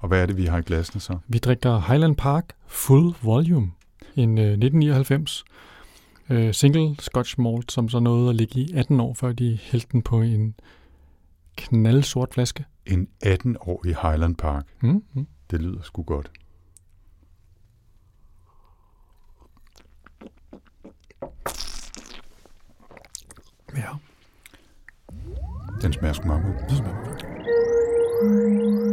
Og hvad er det, vi har i glasene så? Vi drikker Highland Park Full Volume, en øh, 1999 øh, single Scotch Malt, som så nåede at ligge i 18 år, før de hældte den på en knaldsort flaske. En 18-årig Highland Park. Mm, mm. Det lyder sgu godt. Ja, Den smager sgu meget god. det smager godt.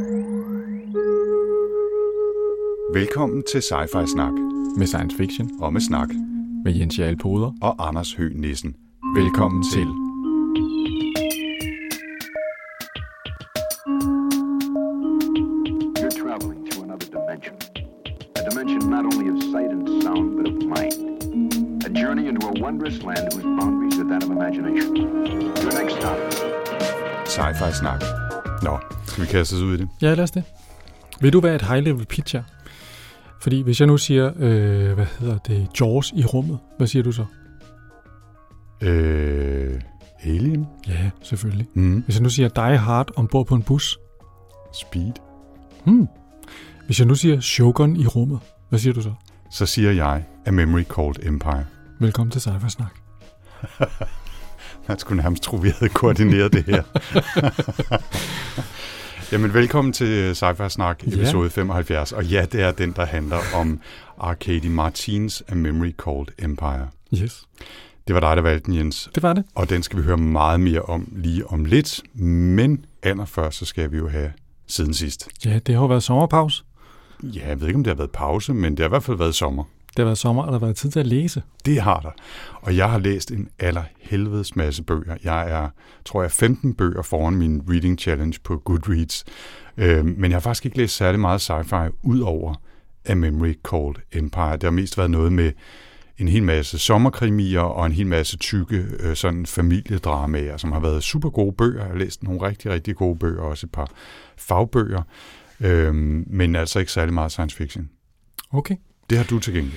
Velkommen til Sci-Fi Snak. Med science fiction, Og med snak. med Jens Jarl Poder. Og Anders Høgh Nissen. Velkommen til. You're traveling to another dimension. A dimension not only of sight and sound, but of mind. A journey into a wondrous land whose boundaries are that of imagination. Your next stop, Sci-Fi Snak. Nå, skal vi kaste os ud i det? Ja, lad os det. Vil du være et high-level pitch? Fordi hvis jeg nu siger, øh, hvad hedder det, Jaws i rummet, hvad siger du så? Øh, Alien? Ja, selvfølgelig. Mm. Hvis jeg nu siger Die Hard ombord på en bus, Speed? hmm. Hvis jeg nu siger Shogun i rummet, hvad siger du så? Så siger jeg A Memory Called Empire. Velkommen til Cypher Snak. Man skulle nærmest tro, vi havde koordineret det her. Jamen, velkommen til Sci-Fi Snak, Ja. episode 75. Og ja, det er den, der handler om Arcady Martins A Memory Called Empire. Yes. Det var dig, der valgte den, Jens. Det var det. Og den skal vi høre meget mere om lige om lidt. Men allerførst, så skal vi jo have siden sidst. Ja, det har jo været sommerpause. Ja, jeg ved ikke, om det har været pause, men det har i hvert fald været sommer. Det har været sommer, og der har været tid til at læse. Det har der. Og jeg har læst en allerhelvedes masse bøger. Jeg er, tror jeg, 15 bøger foran min reading challenge på Goodreads. Øh, men jeg har faktisk ikke læst særlig meget sci-fi ud over A Memory Called Empire. Det har mest været noget med en hel masse sommerkrimier og en hel masse tykke øh, sådan familiedramaer, som har været super gode bøger. Jeg har læst nogle rigtig, rigtig gode bøger, også et par fagbøger, øh, men altså ikke særlig meget science fiction. Okay. Det har du til gengæld.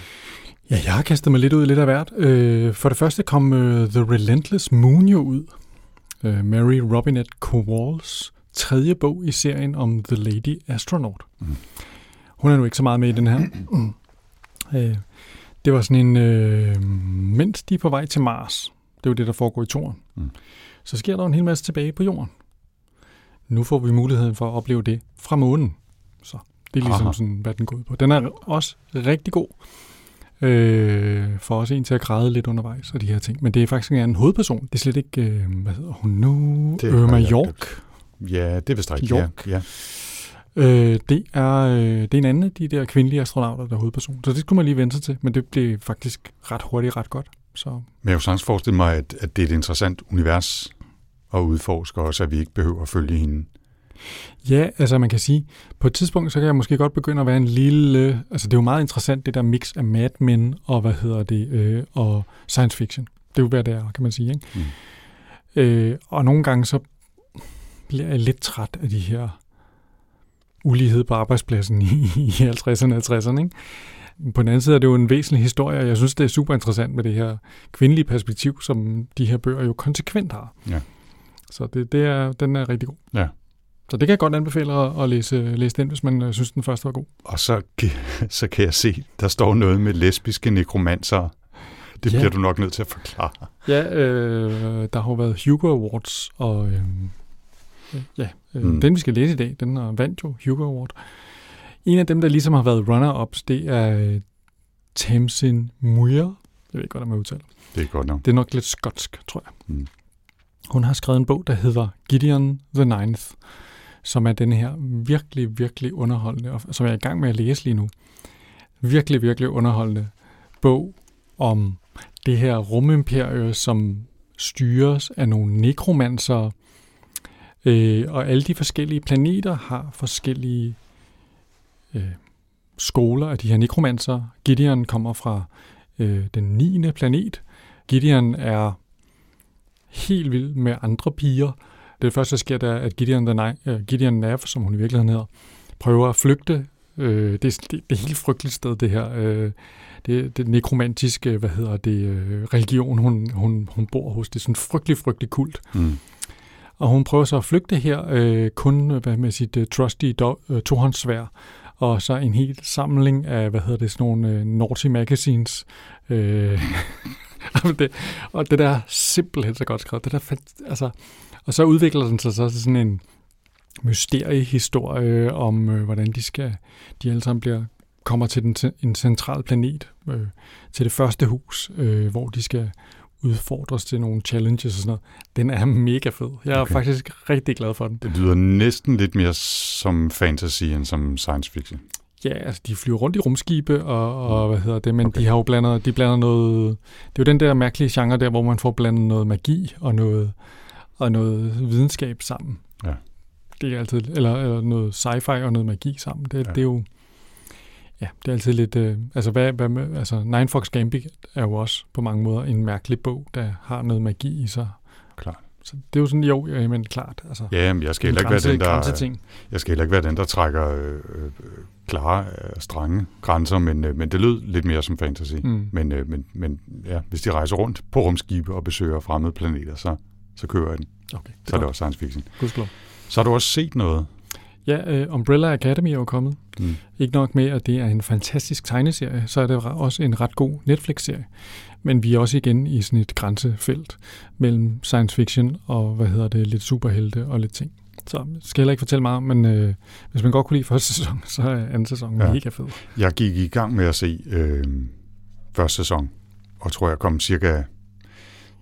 Ja, jeg har kastet mig lidt ud i lidt af hvert. Øh, for det første kom øh, The Relentless Moon jo ud. Øh, Mary Robinette Kowals tredje bog i serien om The Lady Astronaut. Mm. Hun er nu ikke så meget med i den her. Mm. Øh, det var sådan en, øh, mens de er på vej til Mars, det er jo det, der foregår i toren, Mm. så sker der en hel masse tilbage på jorden. Nu får vi muligheden for at opleve det fra månen. Så det er ligesom Aha. sådan, hvad den går ud på. Den er også rigtig god øh, for også en til at græde lidt undervejs og de her ting. Men det er faktisk en hovedperson. Det er slet ikke, øh, hvad hedder hun nu? Det Irma York. Ja, det er vist rigtigt. York. Ja, ja. Øh, det, er, øh, det er en anden af de der kvindelige astronauter, der er hovedperson. Så det skulle man lige vente sig til, men det blev faktisk ret hurtigt ret godt. Så Men jeg kunne sagtens forestille mig, at, at det er et interessant univers at udforske, også at vi ikke behøver at følge hende. Ja, altså man kan sige, på et tidspunkt, så kan jeg måske godt begynde at være en lille... Altså det er jo meget interessant, det der mix af Mad Men og, hvad hedder det, øh, og science fiction. Det er jo, hvad det er, kan man sige, ikke? Mm. Øh, og nogle gange så bliver jeg lidt træt af de her ulighed på arbejdspladsen i, i 50'erne og 60'erne. Ikke? På den anden side er det jo en væsentlig historie, og jeg synes, det er super interessant med det her kvindelige perspektiv, som de her bøger jo konsekvent har. Ja. Så det, det er, den er rigtig god. Ja. Så det kan jeg godt anbefale at, at læse, læse den, hvis man øh, synes, den første var god. Og så, så kan jeg se, der står noget med lesbiske nekromancer. Det Ja. bliver du nok nødt til at forklare. Ja, øh, der har jo været Hugo Awards, og øh, ja, øh, Mm. mm. den vi skal læse i dag, den har vandt jo Hugo Award. En af dem, der ligesom har været runner-ups, det er øh, Tamsin Muir. Jeg ved ikke, hvordan man udtaler. Det er godt nok. Det er nok lidt skotsk, tror jeg. Mm. Hun har skrevet en bog, der hedder Gideon the Ninth, som er den her virkelig, virkelig underholdende, og som jeg er i gang med at læse lige nu. Virkelig, virkelig underholdende bog om det her rumimperie, som styres af nogle nekromancer, øh, og alle de forskellige planeter har forskellige øh, skoler af de her nekromancer. Gideon kommer fra øh, den 9. planet. Gideon er helt vild med andre piger. Det første, der sker, det er, at Gideon, the Ni- øh, Gideon Nav, som hun i virkeligheden hedder, prøver at flygte. Øh, det, er, det, det er et helt frygteligt sted, det her. Øh, det, det nekromantiske, hvad hedder det, øh, religion, hun, hun, hun bor hos. Det er sådan en frygtelig, frygtelig kult. Mm. Og hun prøver så at flygte her, øh, kun hvad med sit øh, trusty do, øh, tohåndssvær, og så en hel samling af, hvad hedder det, sådan nogle øh, naughty magazines. Øh, det, og det der er simpelthen så godt skrevet. Det der, altså, og så udvikler den sig så til sådan en mysteriehistorie om, øh, hvordan de skal, de alle sammen bliver, kommer til den, en central planet, øh, til det første hus, øh, hvor de skal udfordres til nogle challenges og sådan noget. Den er mega fed. Jeg er okay. faktisk rigtig glad for den. Det lyder næsten lidt mere som fantasy end som science fiction. Ja, altså de flyver rundt i rumskibe og, og hvad hedder det, men okay. de har jo blandet, de blander noget, det er jo den der mærkelige genre der, hvor man får blandet noget magi og noget, og noget videnskab sammen. Ja. Det er altid, eller, eller noget sci-fi og noget magi sammen. Det, ja. det er jo, ja, det er altid lidt, øh, altså, hvad, hvad med, altså Nine Fox Gambit er jo også på mange måder en mærkelig bog, der har noget magi i sig. Klart. Så det er jo sådan, jo, ja, men klart. Altså, ja, men jeg skal heller ikke være den, der, jeg skal heller ikke være den, der trækker øh, øh, klare, øh, strenge grænser, men, øh, men det lød lidt mere som fantasy. Mm. Men, øh, men, men ja, hvis de rejser rundt på rumskibe og besøger fremmede planeter, så, så kører jeg den. Okay, det så er det også science fiction. Gudskelov. Så har du også set noget? Ja, uh, Umbrella Academy er jo kommet. Mm. Ikke nok med, at det er en fantastisk tegneserie, så er det også en ret god Netflix-serie. Men vi er også igen i sådan et grænsefelt mellem science fiction og, hvad hedder det, lidt superhelte og lidt ting. Så jeg skal heller ikke fortælle meget, men øh, hvis man godt kunne lide første sæson, så er anden sæson ja. mega fed. Jeg gik i gang med at se øh, første sæson, og tror jeg kom cirka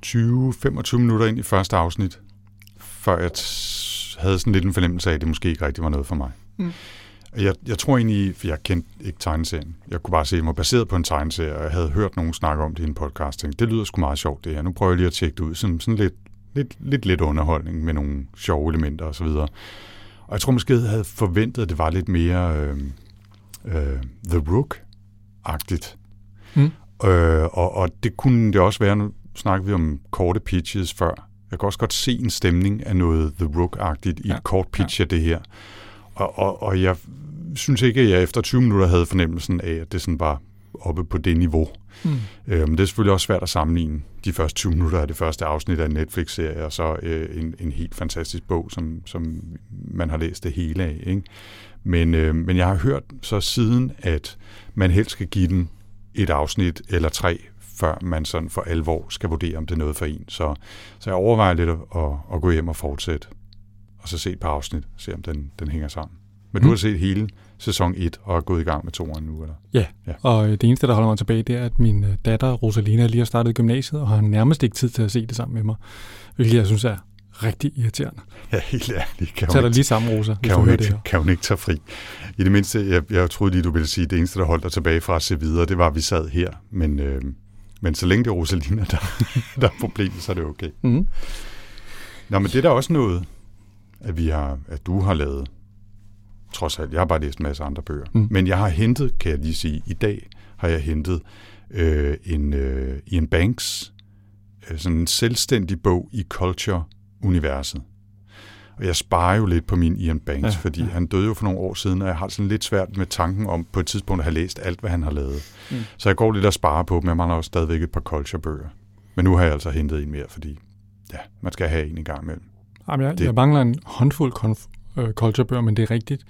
20-25 minutter ind i første afsnit, før jeg havde sådan lidt en fornemmelse af, at det måske ikke rigtig var noget for mig. Mm. Jeg, jeg tror egentlig, for jeg kendte ikke tegneserien. Jeg kunne bare se, at den var baseret på en tegneserie, og jeg havde hørt nogen snakke om det i en podcast. Tænkte, det lyder sgu meget sjovt det her. Nu prøver jeg lige at tjekke det ud. Sådan, sådan lidt, lidt, lidt, lidt underholdning med nogle sjove elementer osv. Og, og jeg tror måske, jeg havde forventet, at det var lidt mere øh, øh, The Rook-agtigt. Mm. Øh, og, og det kunne det også være, nu snakker vi om korte pitches før, jeg kan også godt se en stemning af noget The Rook-agtigt i ja. et kort pitch ja. af det her. Og, og, og jeg synes ikke, at jeg efter 20 minutter havde fornemmelsen af, at det sådan var oppe på det niveau. Mm. Øh, men det er selvfølgelig også svært at sammenligne de første 20 minutter af det første afsnit af en Netflix-serie, og så øh, en, en helt fantastisk bog, som, som man har læst det hele af. Ikke? Men, øh, men jeg har hørt så siden, at man helst skal give den et afsnit eller tre før man sådan for alvor skal vurdere, om det er noget for en. Så, så jeg overvejer lidt at, at, at gå hjem og fortsætte, og så se et par afsnit, se om den, den hænger sammen. Men mm. du har set hele sæson 1 og er gået i gang med toeren nu, eller? Ja, ja, og det eneste, der holder mig tilbage, det er, at min øh, datter Rosalina lige har startet gymnasiet, og har nærmest ikke tid til at se det sammen med mig, hvilket jeg synes er rigtig irriterende. Ja, helt ærligt. Kan Tag dig lige sammen, Rosa. Kan hun, ikke, kan hun ikke tage fri? I det mindste, jeg, jeg troede lige, du ville sige, at det eneste, der holdt dig tilbage fra at se videre, det var, at vi sad her. Men, øh, men så længe det er Rosalina, der, der er problemet, så er det okay. Mm. Nå, men det er da også noget, at, vi har, at du har lavet. Trods alt, jeg har bare læst en masse andre bøger. Mm. Men jeg har hentet, kan jeg lige sige, i dag har jeg hentet øh, en øh, Ian Banks, øh, sådan en selvstændig bog i culture-universet. Og jeg sparer jo lidt på min Ian Banks, ja, fordi ja. han døde jo for nogle år siden, og jeg har sådan lidt svært med tanken om på et tidspunkt at have læst alt, hvad han har lavet. Mm. Så jeg går lidt og sparer på dem, men man har også stadigvæk et par culture-bøger. Men nu har jeg altså hentet en mere, fordi ja, man skal have en i gang imellem. Jamen, jeg, det. jeg mangler en håndfuld konf- øh, culture-bøger, men det er rigtigt.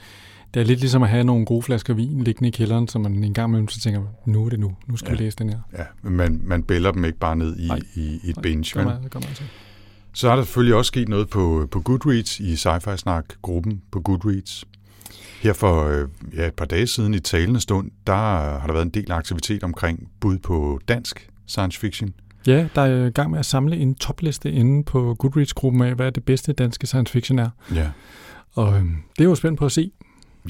Det er lidt ligesom at have nogle gode flasker vin liggende i kælderen, så man en gang imellem så tænker, nu er det nu, nu skal ja. vi læse den her. Ja, men man, man bæller dem ikke bare ned i, i, i et binge. Det gør man, det gør man altså. Så har der selvfølgelig også sket noget på, på Goodreads, i Sci-Fi Snak-gruppen på Goodreads. Her for øh, ja, et par dage siden i talende stund, der har der været en del aktivitet omkring bud på dansk science fiction. Ja, der er i gang med at samle en topliste inde på Goodreads-gruppen af, hvad det bedste danske science fiction er. Ja. Og øh, det er jo spændt på at se,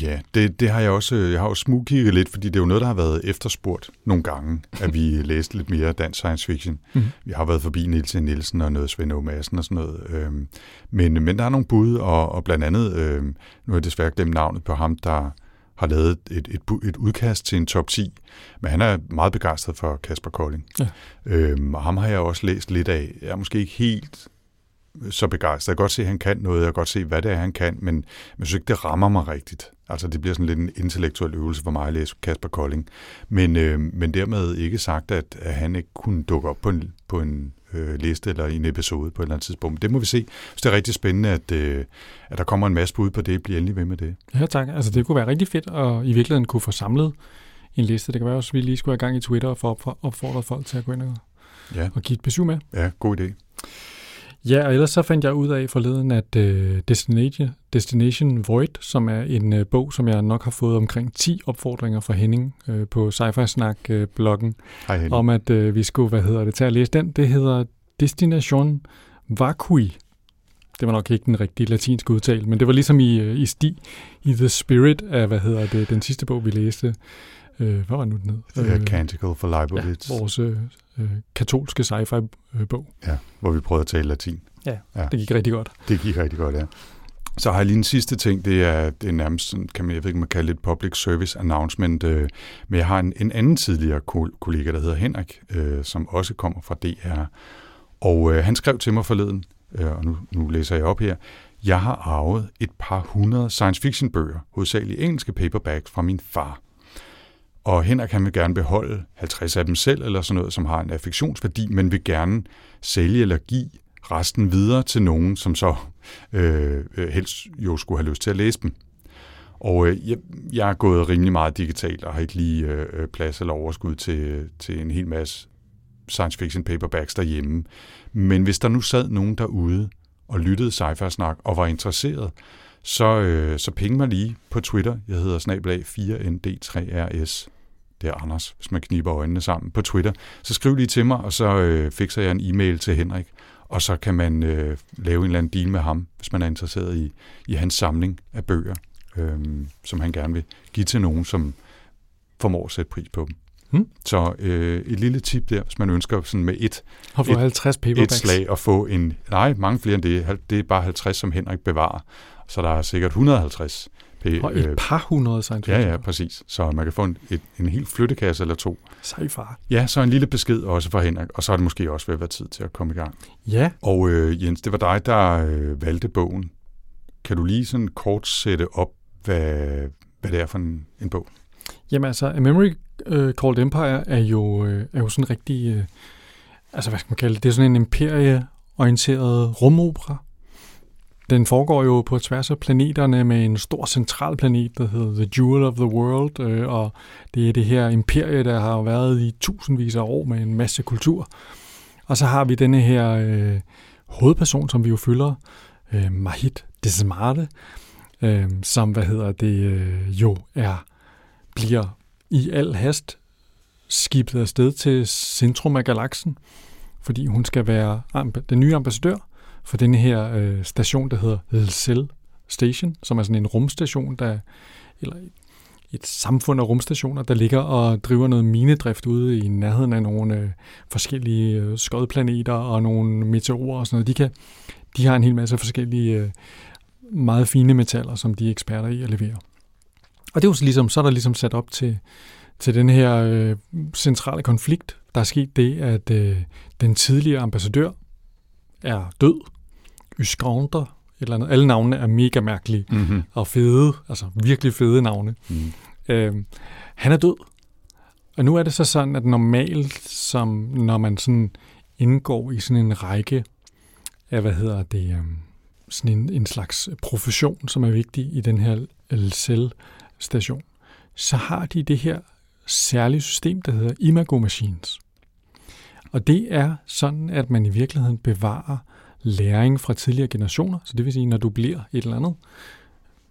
Ja, det, det har jeg også. Jeg har jo smugkigget lidt, fordi det er jo noget, der har været efterspurgt nogle gange, at vi læste lidt mere dansk science fiction. Mm. Vi har været forbi Niels Nielsen og noget Svend Madsen og sådan noget. Øhm, men, men der er nogle bud, og, og blandt andet, øhm, nu har jeg desværre glemt navnet på ham, der har lavet et, et, et udkast til en top 10, men han er meget begejstret for Kasper Kolding. Ja. Øhm, og ham har jeg også læst lidt af. Jeg er måske ikke helt så begejstret. Jeg kan godt se, at han kan noget, jeg kan godt se, hvad det er, han kan, men jeg synes ikke, det rammer mig rigtigt. Altså, det bliver sådan lidt en intellektuel øvelse for mig at læse Kasper Kolding. Men, øh, men dermed ikke sagt, at, at han ikke kunne dukke op på en, på en øh, liste eller en episode på et eller andet tidspunkt. Det må vi se. Så det er rigtig spændende, at, øh, at der kommer en masse bud på det. Bliv endelig ved med det. Ja, tak. Altså, det kunne være rigtig fedt at i virkeligheden kunne få samlet en liste. Det kan være også, at vi lige skulle have gang i Twitter og få opfordret folk til at gå ind og, ja. og give et besøg med. Ja, god idé. Ja, og ellers så fandt jeg ud af forleden, at uh, Destination, Destination Void, som er en uh, bog, som jeg nok har fået omkring 10 opfordringer fra Henning uh, på Sci-Fi Snak-bloggen, Hej, om at uh, vi skulle, hvad hedder det, tage at læse den. Det hedder Destination Vacui. Det var nok ikke den rigtige latinske udtale, men det var ligesom i, uh, i sti, i the spirit af, hvad hedder det, den sidste bog, vi læste. Uh, hvad var nu den hed? Uh, Canticle for Leibowitz. Ja, vores uh, øh, katolske sci-fi-bog. Ja, hvor vi prøvede at tale latin. Ja, ja, det gik rigtig godt. Det gik rigtig godt, ja. Så har jeg lige en sidste ting, det er, det er nærmest, sådan, kan man, jeg ved ikke, man kalde det et public service announcement, øh, men jeg har en, en anden tidligere kollega, der hedder Henrik, øh, som også kommer fra DR, og øh, han skrev til mig forleden, øh, og nu, nu læser jeg op her, jeg har arvet et par hundrede science fiction bøger, hovedsageligt engelske paperbacks fra min far. Og Henrik han vil gerne beholde 50 af dem selv, eller sådan noget, som har en affektionsværdi, men vil gerne sælge eller give resten videre til nogen, som så øh, øh, helst jo skulle have lyst til at læse dem. Og øh, jeg, jeg er gået rimelig meget digitalt, og har ikke lige øh, øh plads eller overskud til, til en hel masse science fiction paperbacks derhjemme. Men hvis der nu sad nogen derude og lyttede sci snak og var interesseret, så, øh, så ping mig lige på Twitter. Jeg hedder snablag 4ND3RS det er Anders, hvis man kniber øjnene sammen på Twitter, så skriv lige til mig, og så øh, fikser jeg en e-mail til Henrik, og så kan man øh, lave en eller anden deal med ham, hvis man er interesseret i, i hans samling af bøger, øh, som han gerne vil give til nogen, som formår at sætte pris på dem. Hmm. Så øh, et lille tip der, hvis man ønsker sådan med et, og få 50 et slag at få en, nej, mange flere end det, det er bare 50, som Henrik bevarer, så der er sikkert 150 og et øh, par hundrede science fiction. Ja, ja, præcis. Så man kan få en, et, en helt flyttekasse eller to. Sej far. Ja, så en lille besked også fra Henrik, og så er det måske også ved at være tid til at komme i gang. Ja. Og øh, Jens, det var dig, der øh, valgte bogen. Kan du lige sådan kort sætte op, hvad, hvad det er for en, en bog? Jamen altså, A Memory uh, Called Empire er jo, uh, er jo sådan en rigtig, uh, altså hvad skal man kalde det, det er sådan en imperieorienteret rumopera, den foregår jo på tværs af planeterne med en stor central planet, der hedder The Jewel of the World, øh, og det er det her imperie, der har været i tusindvis af år med en masse kultur. Og så har vi denne her øh, hovedperson, som vi jo følger, øh, Mahit Desmarte, øh, som, hvad hedder det, øh, jo er, bliver i al hast skibet afsted til centrum af galaksen, fordi hun skal være den nye ambassadør for den her øh, station, der hedder Cell Station, som er sådan en rumstation, der, eller et samfund af rumstationer, der ligger og driver noget minedrift ude i nærheden af nogle øh, forskellige øh, skodplaneter og nogle meteorer og sådan noget. De, kan, de har en hel masse forskellige øh, meget fine metaller, som de er eksperter i at levere. Og det er jo så, ligesom, så er der ligesom sat op til, til den her øh, centrale konflikt. Der er sket det, at øh, den tidligere ambassadør er død, Yskonder, eller andet. Alle navnene er mega mærkelige mm-hmm. og fede, altså virkelig fede navne. Mm. Øhm, han er død. Og nu er det så sådan, at normalt, som når man sådan indgår i sådan en række af, hvad hedder det, øhm, sådan en, en slags profession, som er vigtig i den her LCL-station, så har de det her særlige system, der hedder Imago Machines. Og det er sådan, at man i virkeligheden bevarer læring fra tidligere generationer. Så det vil sige, når du bliver et eller andet,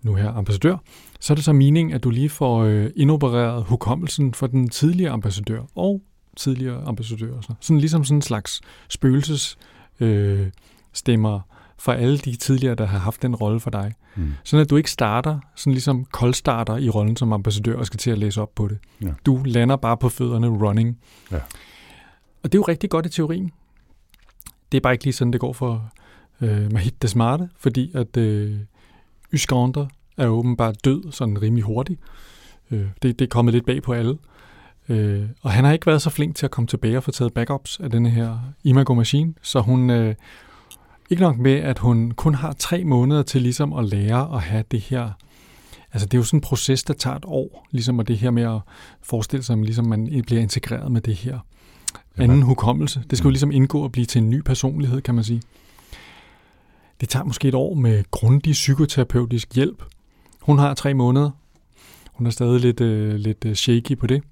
nu her ambassadør, så er det så meningen, at du lige får øh, indopereret hukommelsen for den tidligere ambassadør og tidligere ambassadører. Så. Sådan ligesom sådan en slags spøgelses øh, stemmer for alle de tidligere, der har haft den rolle for dig. Mm. Sådan at du ikke starter, sådan ligesom koldstarter i rollen som ambassadør og skal til at læse op på det. Ja. Du lander bare på fødderne running. Ja. Og det er jo rigtig godt i teorien. Det er bare ikke lige sådan, det går for øh, Mahit Desmarte, fordi at øh, Yskander er åbenbart død sådan rimelig hurtigt. Øh, det, det er kommet lidt bag på alle. Øh, og han har ikke været så flink til at komme tilbage og få taget backups af denne her Imago Machine, så hun... Øh, ikke nok med, at hun kun har tre måneder til ligesom at lære at have det her Altså det er jo sådan en proces, der tager et år, ligesom at det her med at forestille sig, at ligesom man bliver integreret med det her anden hukommelse. Det skal jo ligesom indgå og blive til en ny personlighed, kan man sige. Det tager måske et år med grundig psykoterapeutisk hjælp. Hun har tre måneder. Hun er stadig lidt, øh, lidt øh, shaky på det.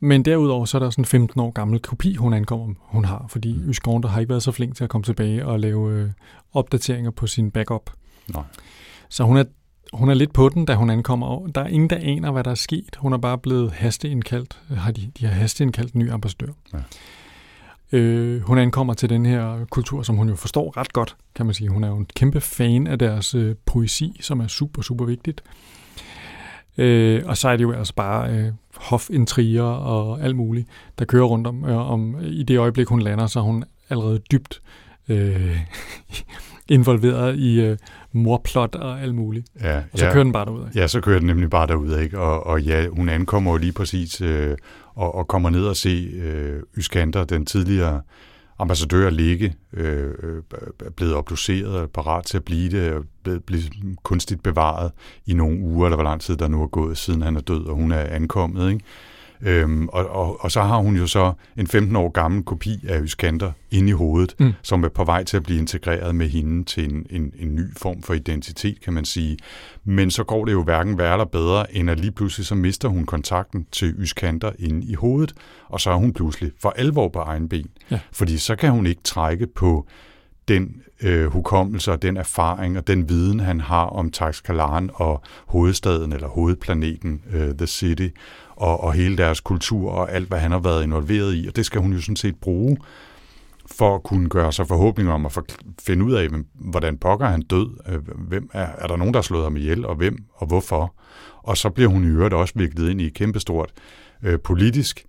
Men derudover så er der sådan en 15 år gammel kopi, hun ankommer, hun har, fordi mm. Yskårn, har ikke været så flink til at komme tilbage og lave øh, opdateringer på sin backup. Nej. Så hun er, hun er lidt på den, da hun ankommer. Der er ingen, der aner, hvad der er sket. Hun er bare blevet hasteindkaldt. Har de, de har hasteindkaldt en ny ambassadør. Ja. Øh, hun ankommer til den her kultur, som hun jo forstår ret godt, kan man sige. Hun er jo en kæmpe fan af deres øh, poesi, som er super, super vigtigt. Øh, og så er det jo altså bare øh, hofintriger og alt muligt, der kører rundt om, øh, om. I det øjeblik, hun lander, så er hun allerede dybt øh, involveret i øh, morplot og alt muligt. Ja, og så ja. kører den bare derud. Ja, så kører den nemlig bare derud, ikke? Og, og ja, hun ankommer jo lige præcis øh, og, og kommer ned og se øh, Yskander, den tidligere ambassadør ligge, øh, øh, blevet obduceret og parat til at blive det, og blevet, blevet kunstigt bevaret i nogle uger, eller hvor lang tid der nu er gået, siden han er død, og hun er ankommet. Ikke? Øhm, og, og, og så har hun jo så en 15 år gammel kopi af Yskander inde i hovedet, mm. som er på vej til at blive integreret med hende til en, en, en ny form for identitet, kan man sige. Men så går det jo hverken værre eller bedre, end at lige pludselig så mister hun kontakten til Yskander inde i hovedet, og så er hun pludselig for alvor på egen ben. Ja. Fordi så kan hun ikke trække på den øh, hukommelse og den erfaring og den viden, han har om Taxkalan og hovedstaden eller hovedplaneten, øh, The City, og, og hele deres kultur og alt, hvad han har været involveret i. Og det skal hun jo sådan set bruge for at kunne gøre sig forhåbninger om at finde ud af, hvordan pokker han død, øh, hvem er, er der nogen, der har slået ham ihjel, og hvem, og hvorfor. Og så bliver hun i øvrigt også viklet ind i et kæmpestort øh, politisk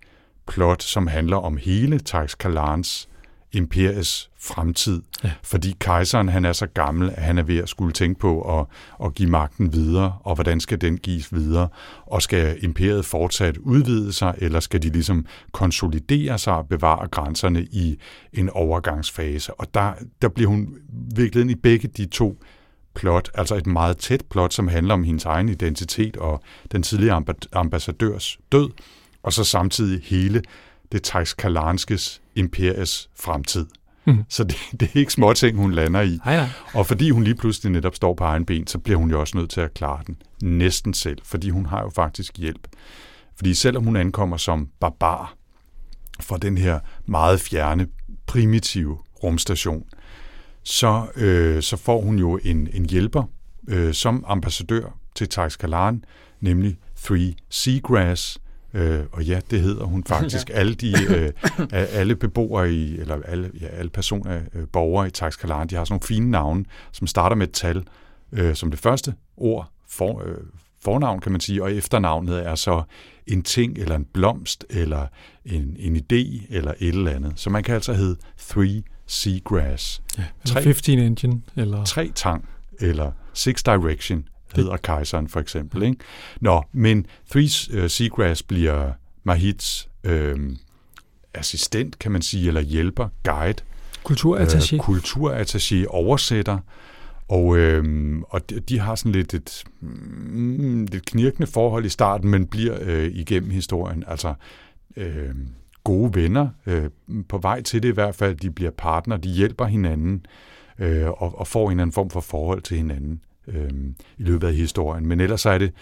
plot, som handler om hele Tax Kalans imperiets fremtid, ja. fordi kejseren han er så gammel, at han er ved at skulle tænke på at, at give magten videre, og hvordan skal den gives videre, og skal imperiet fortsat udvide sig, eller skal de ligesom konsolidere sig og bevare grænserne i en overgangsfase. Og der, der bliver hun viklet ind i begge de to plot, altså et meget tæt plot, som handler om hendes egen identitet og den tidligere ambassadørs død, og så samtidig hele det Taxkalanskes imperies fremtid. Mm. Så det, det er ikke små ting, hun lander i. Ej, Og fordi hun lige pludselig netop står på egen ben, så bliver hun jo også nødt til at klare den næsten selv, fordi hun har jo faktisk hjælp. Fordi selvom hun ankommer som barbar fra den her meget fjerne, primitive rumstation, så, øh, så får hun jo en, en hjælper øh, som ambassadør til Taxkalan, nemlig Three Seagrass, Øh, og ja, det hedder hun faktisk. ja. Alle, de, øh, alle beboere i, eller alle, ja, alle personer, øh, borgere i Taxkalan, de har sådan nogle fine navne, som starter med et tal øh, som det første ord, for, øh, fornavn kan man sige, og efternavnet er så en ting, eller en blomst, eller en, en idé, eller et eller andet. Så man kan altså hedde Three Seagrass. Ja, eller tre, 15 Engine, eller... Tre tang, eller Six Direction, hedder kejseren for eksempel. Ikke? Nå, men Three uh, Seagrass bliver Mahits øh, assistent, kan man sige, eller hjælper, guide. Kulturattaché. Øh, kulturattaché, oversætter. Og, øh, og de, de har sådan lidt et mm, lidt knirkende forhold i starten, men bliver øh, igennem historien altså øh, gode venner. Øh, på vej til det i hvert fald. De bliver partner, de hjælper hinanden øh, og, og får en eller anden form for forhold til hinanden øh, i løbet af historien. Men ellers er det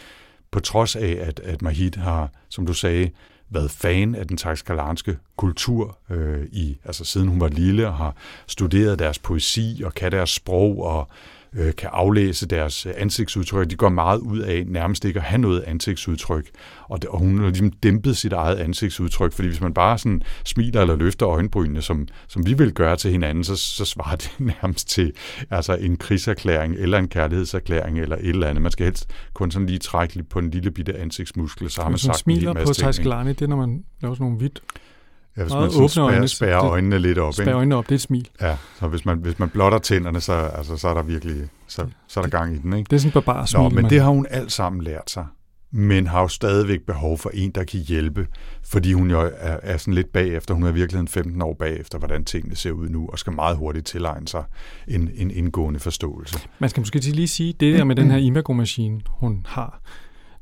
på trods af, at, at Mahid har, som du sagde, været fan af den taxkalanske kultur, øh, i, altså siden hun var lille, og har studeret deres poesi og kan deres sprog og øh, kan aflæse deres øh, ansigtsudtryk. De går meget ud af nærmest ikke at have noget ansigtsudtryk. Og, det, og hun har ligesom dæmpet sit eget ansigtsudtryk, fordi hvis man bare sådan smiler eller løfter øjenbrynene, som, som vi vil gøre til hinanden, så, så svarer det nærmest til altså en krigserklæring eller en kærlighedserklæring eller et eller andet. Man skal helst kun sådan lige trække på en lille bitte ansigtsmuskel, så har man sagt smiler en hel masse på ting. det er, når man laver sådan nogle vidt Ja, hvis man spærer, øjne, spærer øjnene lidt op. Spærer øjnene op, det er et smil. Ja, så hvis man, hvis man blotter tænderne, så, altså, så er der virkelig så, så er der gang i den. Ikke? Det er sådan bare smil. Nå, men man. det har hun alt sammen lært sig. Men har jo stadigvæk behov for en, der kan hjælpe, fordi hun jo er, er sådan lidt bagefter. Hun er virkelig 15 år bagefter, hvordan tingene ser ud nu, og skal meget hurtigt tilegne sig en, en indgående forståelse. Man skal måske lige sige, det der med den her imago-maskine, hun har,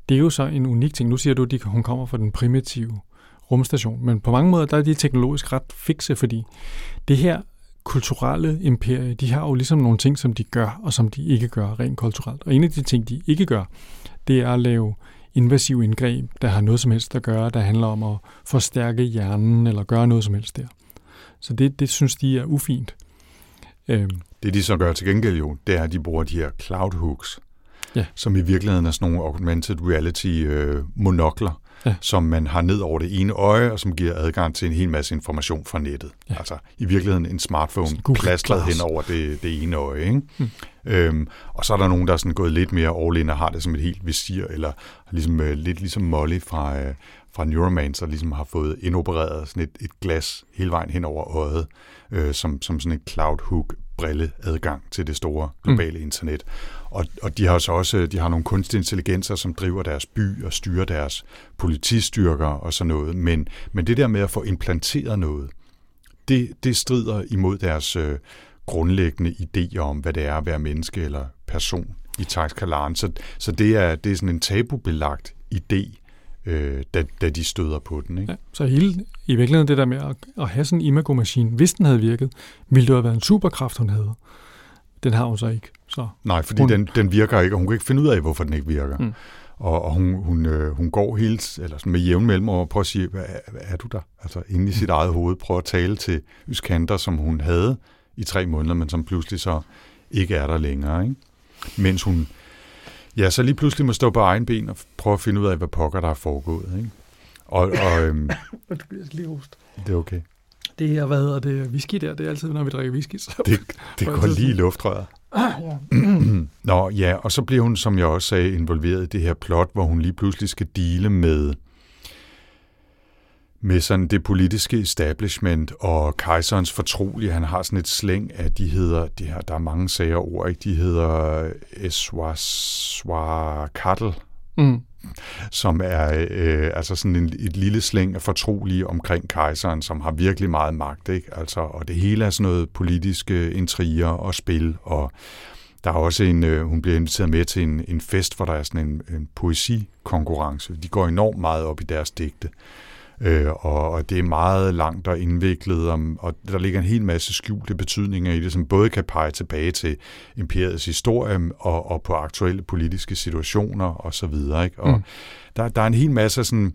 det er jo så en unik ting. Nu siger du, at hun kommer fra den primitive rumstation. Men på mange måder, der er de teknologisk ret fikse, fordi det her kulturelle imperie, de har jo ligesom nogle ting, som de gør, og som de ikke gør rent kulturelt. Og en af de ting, de ikke gør, det er at lave invasiv indgreb, der har noget som helst at gøre, der handler om at forstærke hjernen, eller gøre noget som helst der. Så det, det synes de er ufint. Øhm. Det de så gør til gengæld jo, det er, at de bruger de her cloud hooks, ja. som i virkeligheden er sådan nogle augmented reality øh, monokler, ja. som man har ned over det ene øje, og som giver adgang til en hel masse information fra nettet. Ja. Altså i virkeligheden en smartphone plastret hen over det, det ene øje. Ikke? Mm. Øhm, og så er der nogen, der er sådan gået lidt mere all in og har det som et helt visir, eller ligesom, øh, lidt ligesom Molly fra, øh, fra Neuromancer ligesom har fået indopereret sådan et, et glas hele vejen hen over øjet, øh, som, som sådan et cloud hook brille adgang til det store globale mm. internet. Og, og de har så også de har nogle kunstige intelligenser, som driver deres by og styrer deres politistyrker og sådan noget. Men, men det der med at få implanteret noget, det, det strider imod deres øh, grundlæggende idéer om, hvad det er at være menneske eller person i Taxkalaren. Så, så det, er, det er sådan en tabubelagt idé, øh, da, da de støder på den. Ikke? Ja, så hele, i virkeligheden det der med at, at have sådan en imago-maskine, hvis den havde virket, ville det have været en superkraft, hun havde. Den har hun så ikke. Så Nej, fordi hun, den, den virker ikke, og hun kan ikke finde ud af, hvorfor den ikke virker. Mm. Og, og hun, hun, øh, hun går helt eller sådan med jævn mellem og prøver at sige, hvad, hvad er du der? Altså inde i sit mm. eget hoved, prøver at tale til Yskanter, som hun havde i tre måneder, men som pludselig så ikke er der længere. Ikke? Mens hun Ja, så lige pludselig må stå på egen ben og prøve at finde ud af, hvad pokker der er foregået. Ikke? Og, og, øhm, jeg skal lige hoste. Det er okay. Det her, hvad hedder det, whisky der, det er altid, når vi drikker whisky. Så det, det går lige i luftrøret. Ah, ja. Nå ja, og så bliver hun, som jeg også sagde, involveret i det her plot, hvor hun lige pludselig skal dele med med sådan det politiske establishment og kejserens fortrolige. Han har sådan et slæng af, de hedder, de her, der er mange sager ord, ikke? de hedder Eswaswakatl, mm som er øh, altså sådan en, et lille slæng af fortrolige omkring kejseren, som har virkelig meget magt. Ikke? Altså, og det hele er sådan noget politiske intriger og spil, og der er også en, øh, hun bliver inviteret med til en, en fest, hvor der er sådan en, en poesikonkurrence. De går enormt meget op i deres digte. Øh, og, og det er meget langt og indviklet, om, og der ligger en hel masse skjulte betydninger i det, som både kan pege tilbage til imperiets historie og, og på aktuelle politiske situationer og så videre. Ikke? Og mm. der, der er en hel masse sådan,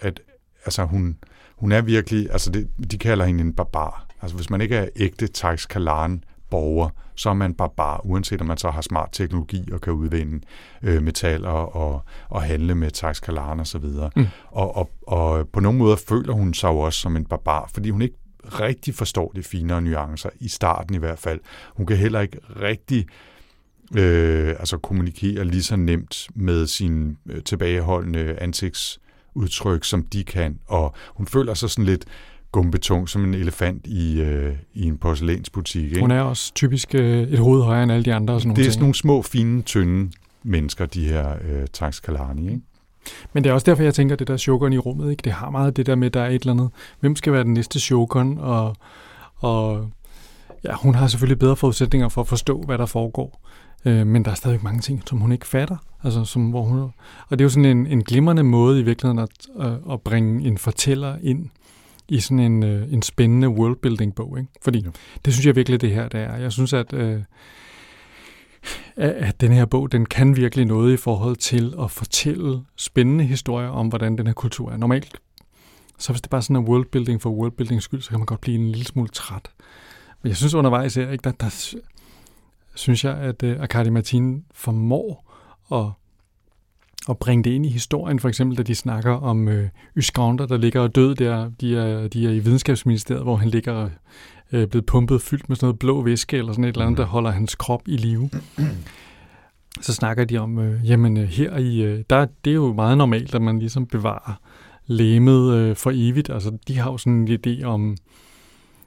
at altså hun, hun er virkelig, altså det, de kalder hende en barbar. Altså hvis man ikke er ægte Tax Kalan borger, så er man barbar, uanset om man så har smart teknologi og kan udvinde øh, metaller og, og handle med taxkalaren og så videre. Mm. Og, og, og på nogle måder føler hun sig jo også som en barbar, fordi hun ikke rigtig forstår de finere nuancer, i starten i hvert fald. Hun kan heller ikke rigtig øh, altså kommunikere lige så nemt med sine øh, tilbageholdende ansigtsudtryk, som de kan, og hun føler sig sådan lidt gumbetung som en elefant i, øh, i en porcelænsbutik. Ikke? Hun er også typisk øh, et hoved højere end alle de andre. Og sådan det er ting. sådan nogle små, fine, tynde mennesker, de her øh, Tax Kalani. Ikke? Men det er også derfor, jeg tænker, at det der shogun i rummet, ikke? det har meget det der med, at der er et eller andet. Hvem skal være den næste shogun? Og, og ja, hun har selvfølgelig bedre forudsætninger for at forstå, hvad der foregår. Øh, men der er stadig mange ting, som hun ikke fatter. Altså, som, hvor hun, og det er jo sådan en, en glimrende måde i virkeligheden at, at, at bringe en fortæller ind i sådan en, øh, en spændende worldbuilding-bog. Ikke? Fordi ja. det synes jeg virkelig, det her det er. Jeg synes, at, øh, at den her bog, den kan virkelig noget i forhold til at fortælle spændende historier om, hvordan den her kultur er. Normalt, så hvis det bare er sådan en worldbuilding for worldbuildings skyld, så kan man godt blive en lille smule træt. Men jeg synes undervejs her, ikke, der, der synes jeg, at uh, Akadi Martin formår at at bringe det ind i historien, for eksempel da de snakker om øh, Yskander, der ligger og død der, de er, de er i videnskabsministeriet, hvor han ligger øh, blevet pumpet fyldt med sådan noget blå væske, eller sådan et eller andet, der holder hans krop i live. Så snakker de om, øh, jamen øh, her i, øh, der, det er jo meget normalt, at man ligesom bevarer læmet øh, for evigt. Altså de har jo sådan en idé om,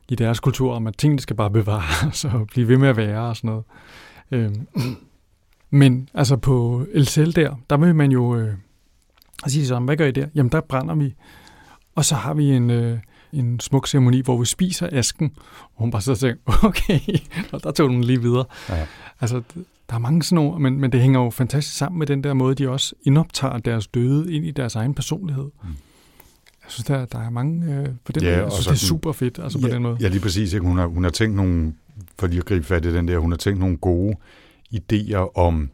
i deres kultur, om at tingene skal bare bevares og blive ved med at være og sådan noget. Øh, men altså på El der, der vil man jo øh, sige sådan, hvad gør I der? Jamen der brænder vi. Og så har vi en, øh, en smuk ceremoni, hvor vi spiser asken. Og hun bare så tænker, okay, og der tog den lige videre. Ja. Altså, der er mange sådan nogle, men, men det hænger jo fantastisk sammen med den der måde, de også indoptager deres døde ind i deres egen personlighed. Mm. Jeg synes, der, der er mange øh, på den Ja, måde. Jeg synes, så det er super fedt, altså på ja, den måde. Ja, lige præcis. Ikke? Hun, har, hun har tænkt nogle, for lige at gribe fat i den der, hun har tænkt nogle gode idéer om,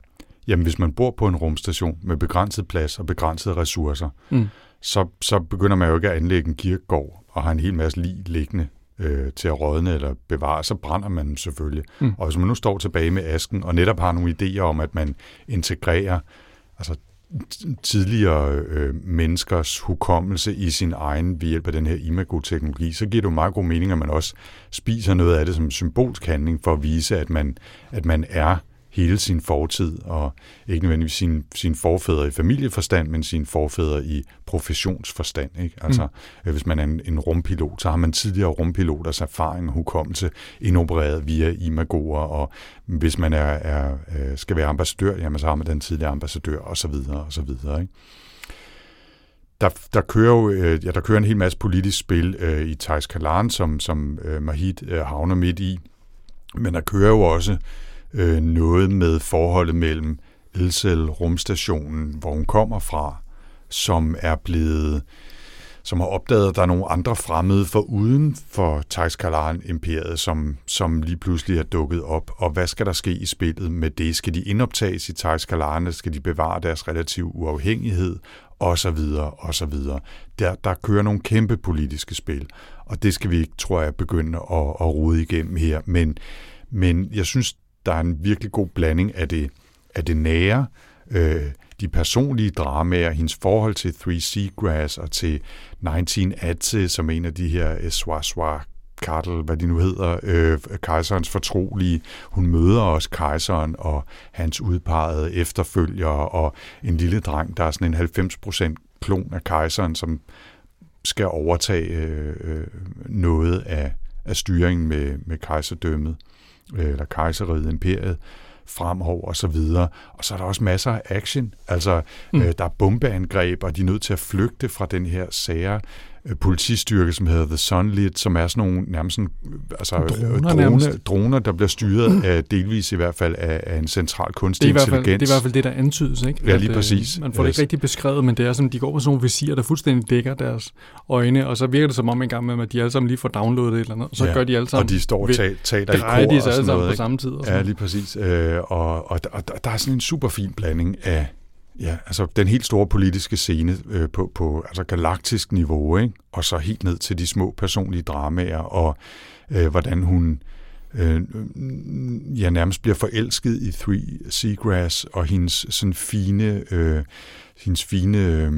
jamen hvis man bor på en rumstation med begrænset plads og begrænsede ressourcer, Mm. så, så begynder man jo ikke at anlægge en kirkegård og har en hel masse lig liggende øh, til at rådne eller bevare, så brænder man dem selvfølgelig. Mm. Og hvis man nu står tilbage med asken og netop har nogle idéer om, at man integrerer altså, tidligere øh, menneskers hukommelse i sin egen ved hjælp af den her imago-teknologi, så giver det jo meget god mening, at man også spiser noget af det som symbolsk handling for at vise, at man, at man er hele sin fortid, og ikke nødvendigvis sin, sin forfædre i familieforstand, men sin forfædre i professionsforstand. Ikke? Altså, mm. hvis man er en, en rumpilot, så har man tidligere rumpiloters erfaring og hukommelse indopereret via imagoer, og hvis man er, er, øh, skal være ambassadør, jamen, så har man den tidligere ambassadør, og så videre, og så videre. Ikke? Der, der, kører jo, øh, ja, der kører en hel masse politisk spil øh, i Thijs Kalan, som, som øh, Mahid øh, havner midt i, men der kører jo også øh, noget med forholdet mellem Elsel rumstationen, hvor hun kommer fra, som er blevet som har opdaget, at der er nogle andre fremmede for uden for Taxkalan-imperiet, som, som lige pludselig er dukket op. Og hvad skal der ske i spillet med det? Skal de indoptages i Taiskalan? Skal de bevare deres relativ uafhængighed? Og så videre, og så videre. Der, der kører nogle kæmpe politiske spil, og det skal vi ikke, tror jeg, begynde at, at rode igennem her. Men, men jeg synes, der er en virkelig god blanding af det, af det nære, øh, de personlige dramaer, hendes forhold til Three Seagrass og til 19 Atze, som en af de her øh, Swaswa Kartel, hvad de nu hedder, øh, kejserens fortrolige. Hun møder også kejseren og hans udpegede efterfølgere, og en lille dreng, der er sådan en 90% klon af kejseren, som skal overtage øh, øh, noget af, af styringen med, med kejserdømmet, eller kejseriet, imperiet fremover og så videre. Og så er der også masser af action. Altså, mm. øh, der er bombeangreb, og de er nødt til at flygte fra den her sære politistyrke, som hedder The Sunlit, som er sådan nogle nærmest sådan, altså, Droner drone, nærmest. droner, der bliver styret af, delvis i hvert fald af, af en central Det kunstig er, i hvert fald, intelligens. det er i hvert fald det, der antydes, ikke? Ja, lige øh, præcis. Man får det ikke Øh, rigtig beskrevet, men det er sådan, de går på sådan nogle visirer, der fuldstændig dækker deres øjne, og så virker det som om en gang med, at de alle sammen lige får downloadet et eller andet, og så Ja, gør de alle sammen, og de står og taler i kor og alle sådan sammen noget. på samme tid. Og Ja, sådan. lige præcis. Øh, og, og, og der, der er sådan en super fin blanding af ja, altså den helt store politiske scene øh, på, på altså galaktisk niveau, ikke? og så helt ned til de små personlige dramaer, og øh, hvordan hun øh, ja, nærmest bliver forelsket i Three Seagrass, og hendes sådan fine, øh, hendes fine øh,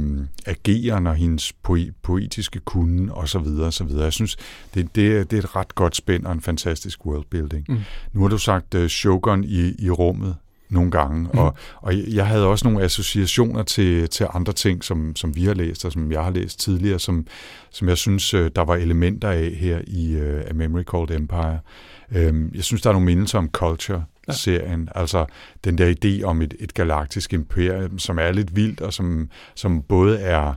ageren, og hendes poe- poetiske kunde, og så videre, og så videre. Jeg synes, det, det, er- det er et ret godt spænd og en fantastisk worldbuilding. Mm. Nu har du sagt uh, Shogun i, i rummet nogle gange, mm. og, og jeg havde også nogle associationer til, til andre ting, som, som vi har læst, og som jeg har læst tidligere, som, som jeg synes, øh, der var elementer af her i uh, A Memory Called Empire. Um, jeg synes, der er nogle mindelser om Culture-serien, ja. altså den der idé om et, et galaktisk imperium, som er lidt vildt, og som, som både er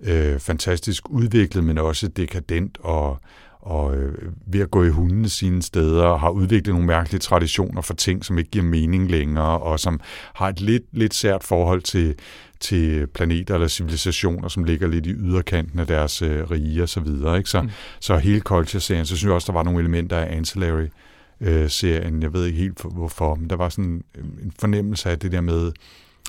øh, fantastisk udviklet, men også dekadent og, og øh, ved at gå i hundene sine steder, og har udviklet nogle mærkelige traditioner for ting, som ikke giver mening længere, og som har et lidt, lidt sært forhold til, til planeter eller civilisationer, som ligger lidt i yderkanten af deres øh, rige og så videre. Ikke? Så, mm. så hele Culture-serien, så synes jeg også, der var nogle elementer af Ancillary øh, serien. Jeg ved ikke helt for- hvorfor, men der var sådan øh, en fornemmelse af det der med,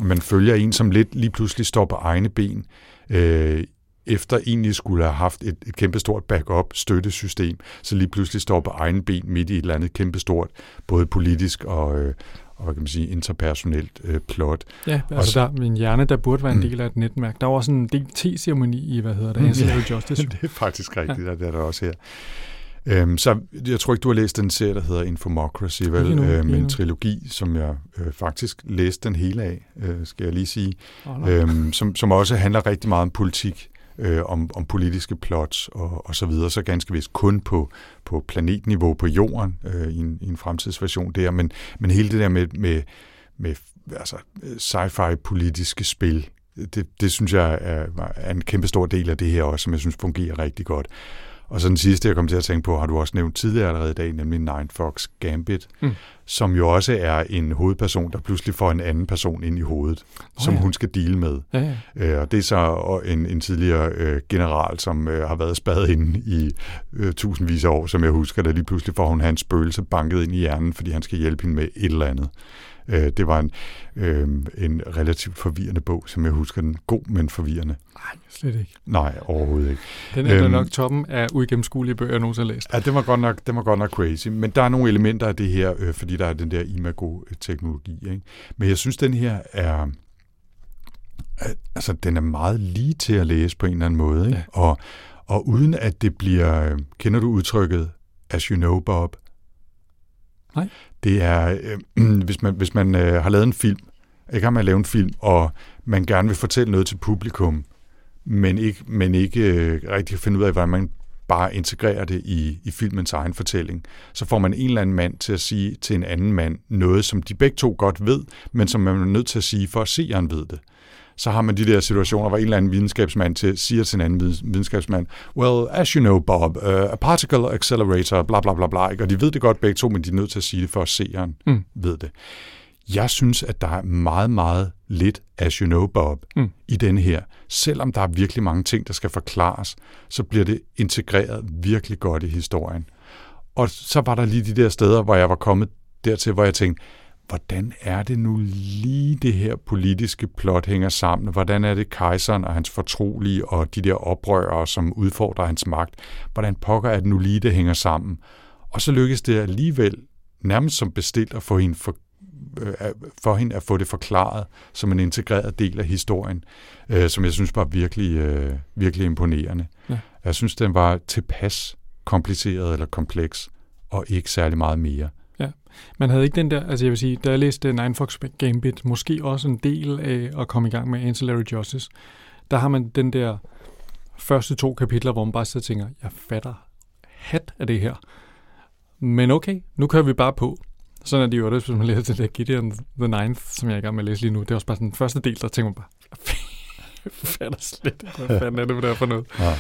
at man følger en, som lidt lige pludselig står på egne ben, øh, efter egentlig skulle have haft et, et kæmpestort backup støttesystem, så lige pludselig står på egen ben midt i et eller andet kæmpestort, både politisk og, øh, og hvad kan man sige, interpersonelt øh, plot. Ja, altså der min hjerne, der burde være en Mm. del af et netværk. Der var sådan en del te-ceremoni i, hvad hedder det, Ancillary Justice. det er faktisk rigtigt, ja. det er der også her. Øhm, så jeg tror ikke, du har læst den serie, der hedder Infomocracy, vel? Ikke endnu, ikke øhm, en trilogi, som jeg øh, faktisk læste den hele af, øh, skal jeg lige sige. Oh, no. øhm, som, som også handler rigtig meget om politik, øh, om, om politiske plots og, og så videre, så ganske vist kun på, på planetniveau på jorden øh, i, en, i en fremtidsversion der, men, men hele det der med, med, med altså, øh, sci-fi politiske spil, det, det synes jeg er, er en kæmpe stor del af det her også, som jeg synes fungerer rigtig godt. Og så den sidste, jeg kom til at tænke på, har du også nævnt tidligere allerede i dag, nemlig Nine Fox Gambit, Mm. som jo også er en hovedperson, der pludselig får en anden person ind i hovedet, Nå som ja. hun skal deale med. Ja, ja. Øh, og det er så en, en tidligere øh, general, som øh, har været spadet inde i øh, tusindvis af år, som jeg husker, da lige pludselig får hun hans spøgelse banket ind i hjernen, fordi han skal hjælpe hende med et eller andet. Øh, det var en, øh, en relativt forvirrende bog, som jeg husker den. God, men forvirrende. Nej, slet ikke. Nej, overhovedet ikke. Den er øhm, nok toppen af uigennemskuelige bøger, jeg nogensinde har læst. Ja, det var godt nok, det var godt nok crazy. Men der er nogle elementer af det her, øh, fordi der er den der imago-teknologi. Ikke? Men jeg synes, den her er... Altså, den er meget lige til at læse på en eller anden måde. Ikke? Ja. Og, og uden at det bliver... Kender du udtrykket, as you know, Bob? Nej. Det er, øh, hvis man, hvis man øh, har lavet en film, ikke har man lavet en film, og man gerne vil fortælle noget til publikum, men ikke, men ikke øh, rigtig kan finde ud af, hvordan man bare integrerer det i, i filmens egen fortælling. Så får man en eller anden mand til at sige til en anden mand noget, som de begge to godt ved, men som man er nødt til at sige, for at seeren ved det. Så har man de der situationer, hvor en eller anden videnskabsmand til, siger til en anden videns- videnskabsmand, well, as you know, Bob, uh, a particle accelerator, bla bla bla bla, ikke? og de ved det godt begge to, men de er nødt til at sige det, for at seeren Mm. ved det. Jeg synes, at der er meget, meget lidt as you know, Bob, Mm. i denne her. Selvom der er virkelig mange ting, der skal forklares, så bliver det integreret virkelig godt i historien. Og så var der lige de der steder, hvor jeg var kommet dertil, hvor jeg tænkte, hvordan er det nu lige det her politiske plot hænger sammen? Hvordan er det kejseren og hans fortrolige og de der oprørere, som udfordrer hans magt? Hvordan pokker er det nu lige, det hænger sammen? Og så lykkedes det alligevel nærmest som bestilt at få hende for, øh, for hende at få det forklaret som en integreret del af historien, øh, som jeg synes var virkelig, øh, virkelig imponerende. Ja. Jeg synes, den var tilpas kompliceret eller kompleks, og ikke særlig meget mere. Man havde ikke den der, altså jeg vil sige, da jeg læste Nine Fox Gambit, måske også en del af at komme i gang med Ancillary Justice, der har man den der første to kapitler, hvor man bare sidder og tænker, jeg fatter hat af det her. Men okay, nu kører vi bare på. Sådan er det jo også, hvis man læser det der Gideon the Ninth, som jeg er i gang med at læse lige nu. Det er også bare sådan den første del, der tænker man bare, jeg fatter slet ikke, hvad fanden er det, hvad det er for noget. Ja.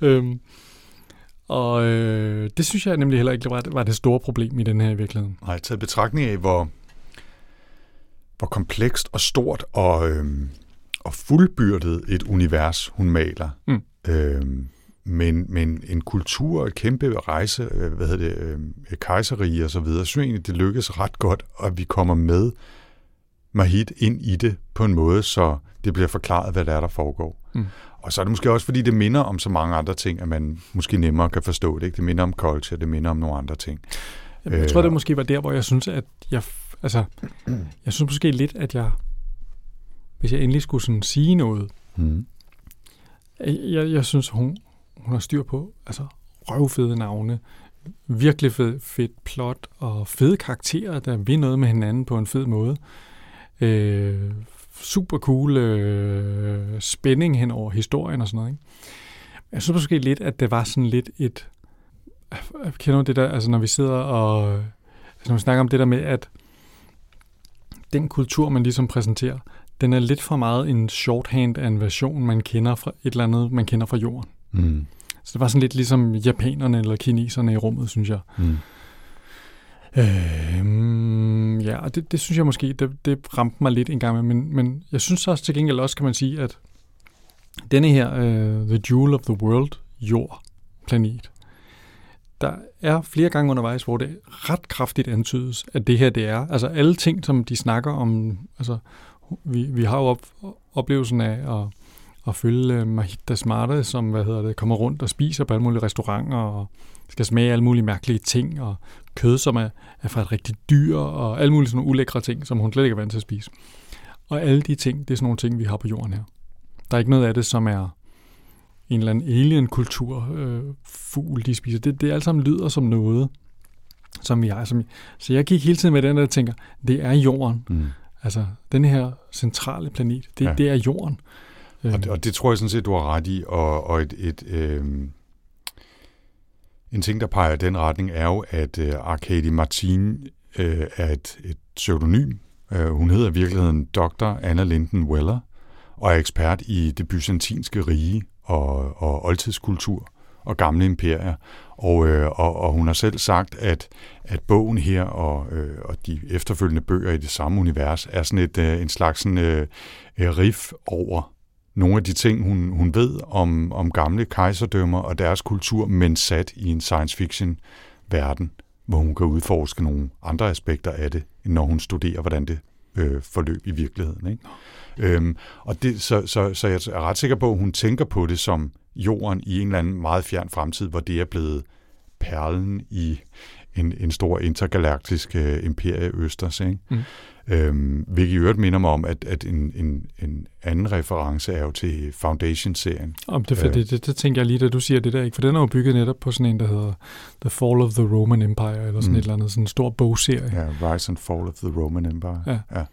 Øhm, og øh, det synes jeg nemlig heller ikke var, var det store problem i den her i virkeligheden. Nej, taget betragtning af, hvor, hvor komplekst og stort og, øhm, og fuldbyrdet et univers, hun maler. Mm. Øhm, men, men en kultur, et kæmpe rejse, øh, hvad hedder det, et kejserige og så videre, jeg synes egentlig, det lykkes ret godt, at vi kommer med Mahid ind i det på en måde, så det bliver forklaret, hvad der er, der foregår. Mm. Og så er det måske også, fordi det minder om så mange andre ting, at man måske nemmere kan forstå det. Ikke? Det minder om culture, det minder om nogle andre ting. Jamen, jeg tror, Øh, det måske var der, hvor jeg synes, at jeg... Altså, jeg synes måske lidt, at jeg... Hvis jeg endelig skulle sådan sige noget... Mm. Jeg, jeg synes, hun, hun har styr på altså, røvfede navne, virkelig fed, fedt plot og fede karakterer, der vil noget med hinanden på en fed måde. Øh, super cool øh, spænding hen over historien og sådan noget. Ikke? Jeg synes måske lidt, at det var sådan lidt et... Jeg kender du det der, altså når vi sidder og... Altså når vi snakker om det der med, at den kultur, man ligesom præsenterer, den er lidt for meget en shorthand af en version, man kender fra et eller andet, man kender fra jorden. Mm. Så det var sådan lidt ligesom japanerne eller kineserne i rummet, synes jeg. Mm. Øhm, ja, og det, det synes jeg måske, det, det ramte mig lidt en gang med, men, men jeg synes også til gengæld også, kan man sige, at denne her, uh, The Jewel of the World, jord, planet, der er flere gange undervejs, hvor det ret kraftigt antydes, at det her det er, altså alle ting, som de snakker om, altså vi, vi har jo op, oplevelsen af at, at følge øh, Mahita Smarte, som hvad hedder det, kommer rundt og spiser på alle mulige restauranter, og skal smage alle mulige mærkelige ting, og kød, som er, er fra et rigtigt dyr, og alle mulige sådan ulækre ting, som hun slet ikke er vant til at spise. Og alle de ting, det er sådan nogle ting, vi har på jorden her. Der er ikke noget af det, som er en eller anden alien-kultur, øh, fugl, de spiser. Det, det alt sammen lyder som noget, som vi har. Som, så jeg gik hele tiden med den der, tænker, det er jorden. Mm. Altså, den her centrale planet, det, Ja. det er jorden. Og, det, og det tror jeg sådan set, du har ret i. Og, og et, et, øh, en ting, der peger i den retning, er jo, at øh, Arkady Martin øh, er et, et pseudonym. Øh, hun hedder i virkeligheden Dr. Anna Linden Weller, og er ekspert i det byzantinske rige og, og oldtidskultur og gamle imperier. Og, øh, og, og hun har selv sagt, at, at bogen her og, øh, og de efterfølgende bøger i det samme univers er sådan et, øh, en slags sådan, øh, øh riff over nogle af de ting, hun, hun ved om, om gamle kejserdømmer og deres kultur, men sat i en science fiction verden, hvor hun kan udforske nogle andre aspekter af det, end når hun studerer, hvordan det øh, forløb i virkeligheden. Ikke? Øhm, og det, så, så, så jeg er ret sikker på, at hun tænker på det som jorden i en eller anden meget fjern fremtid, hvor det er blevet perlen i en, en stor intergalaktisk øh, imperie østers. Ikke? Mm. Øhm, hvilket i øvrigt minder mig om, at, at en, en, en anden reference er jo til Foundation-serien. Om det, øh, det, det, det tænker jeg lige, da du siger det der, ikke? for den er jo bygget netop på sådan en, der hedder The Fall of the Roman Empire, eller sådan mm. et eller andet, sådan en stor bogserie. Ja, Rise and Fall of the Roman Empire. Ja. ja.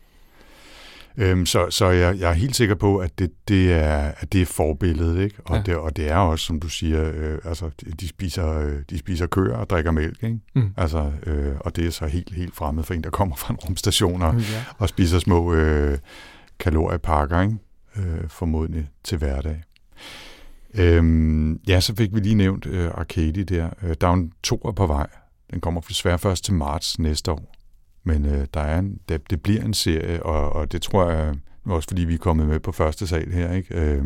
Øhm, så så jeg, jeg er helt sikker på, at det, det, er, at det er forbilledet, ikke? Og, ja. det, og det er også, som du siger, øh, altså, de spiser, øh, de spiser køer og drikker mælk, ikke? Mm. Altså, øh, og det er så helt, helt fremmed for en, der kommer fra en rumstation og, ja. og spiser små øh, kaloriepakker, ikke? Øh, formodentlig til hverdag. Øhm, ja, så fik vi lige nævnt øh, Arcady der. Øh, der er en toer på vej. Den kommer desværre først til marts næste år. Men øh, der er en, det, det bliver en serie, og, og det tror jeg også, fordi vi er kommet med på første sal her, ikke? Øh,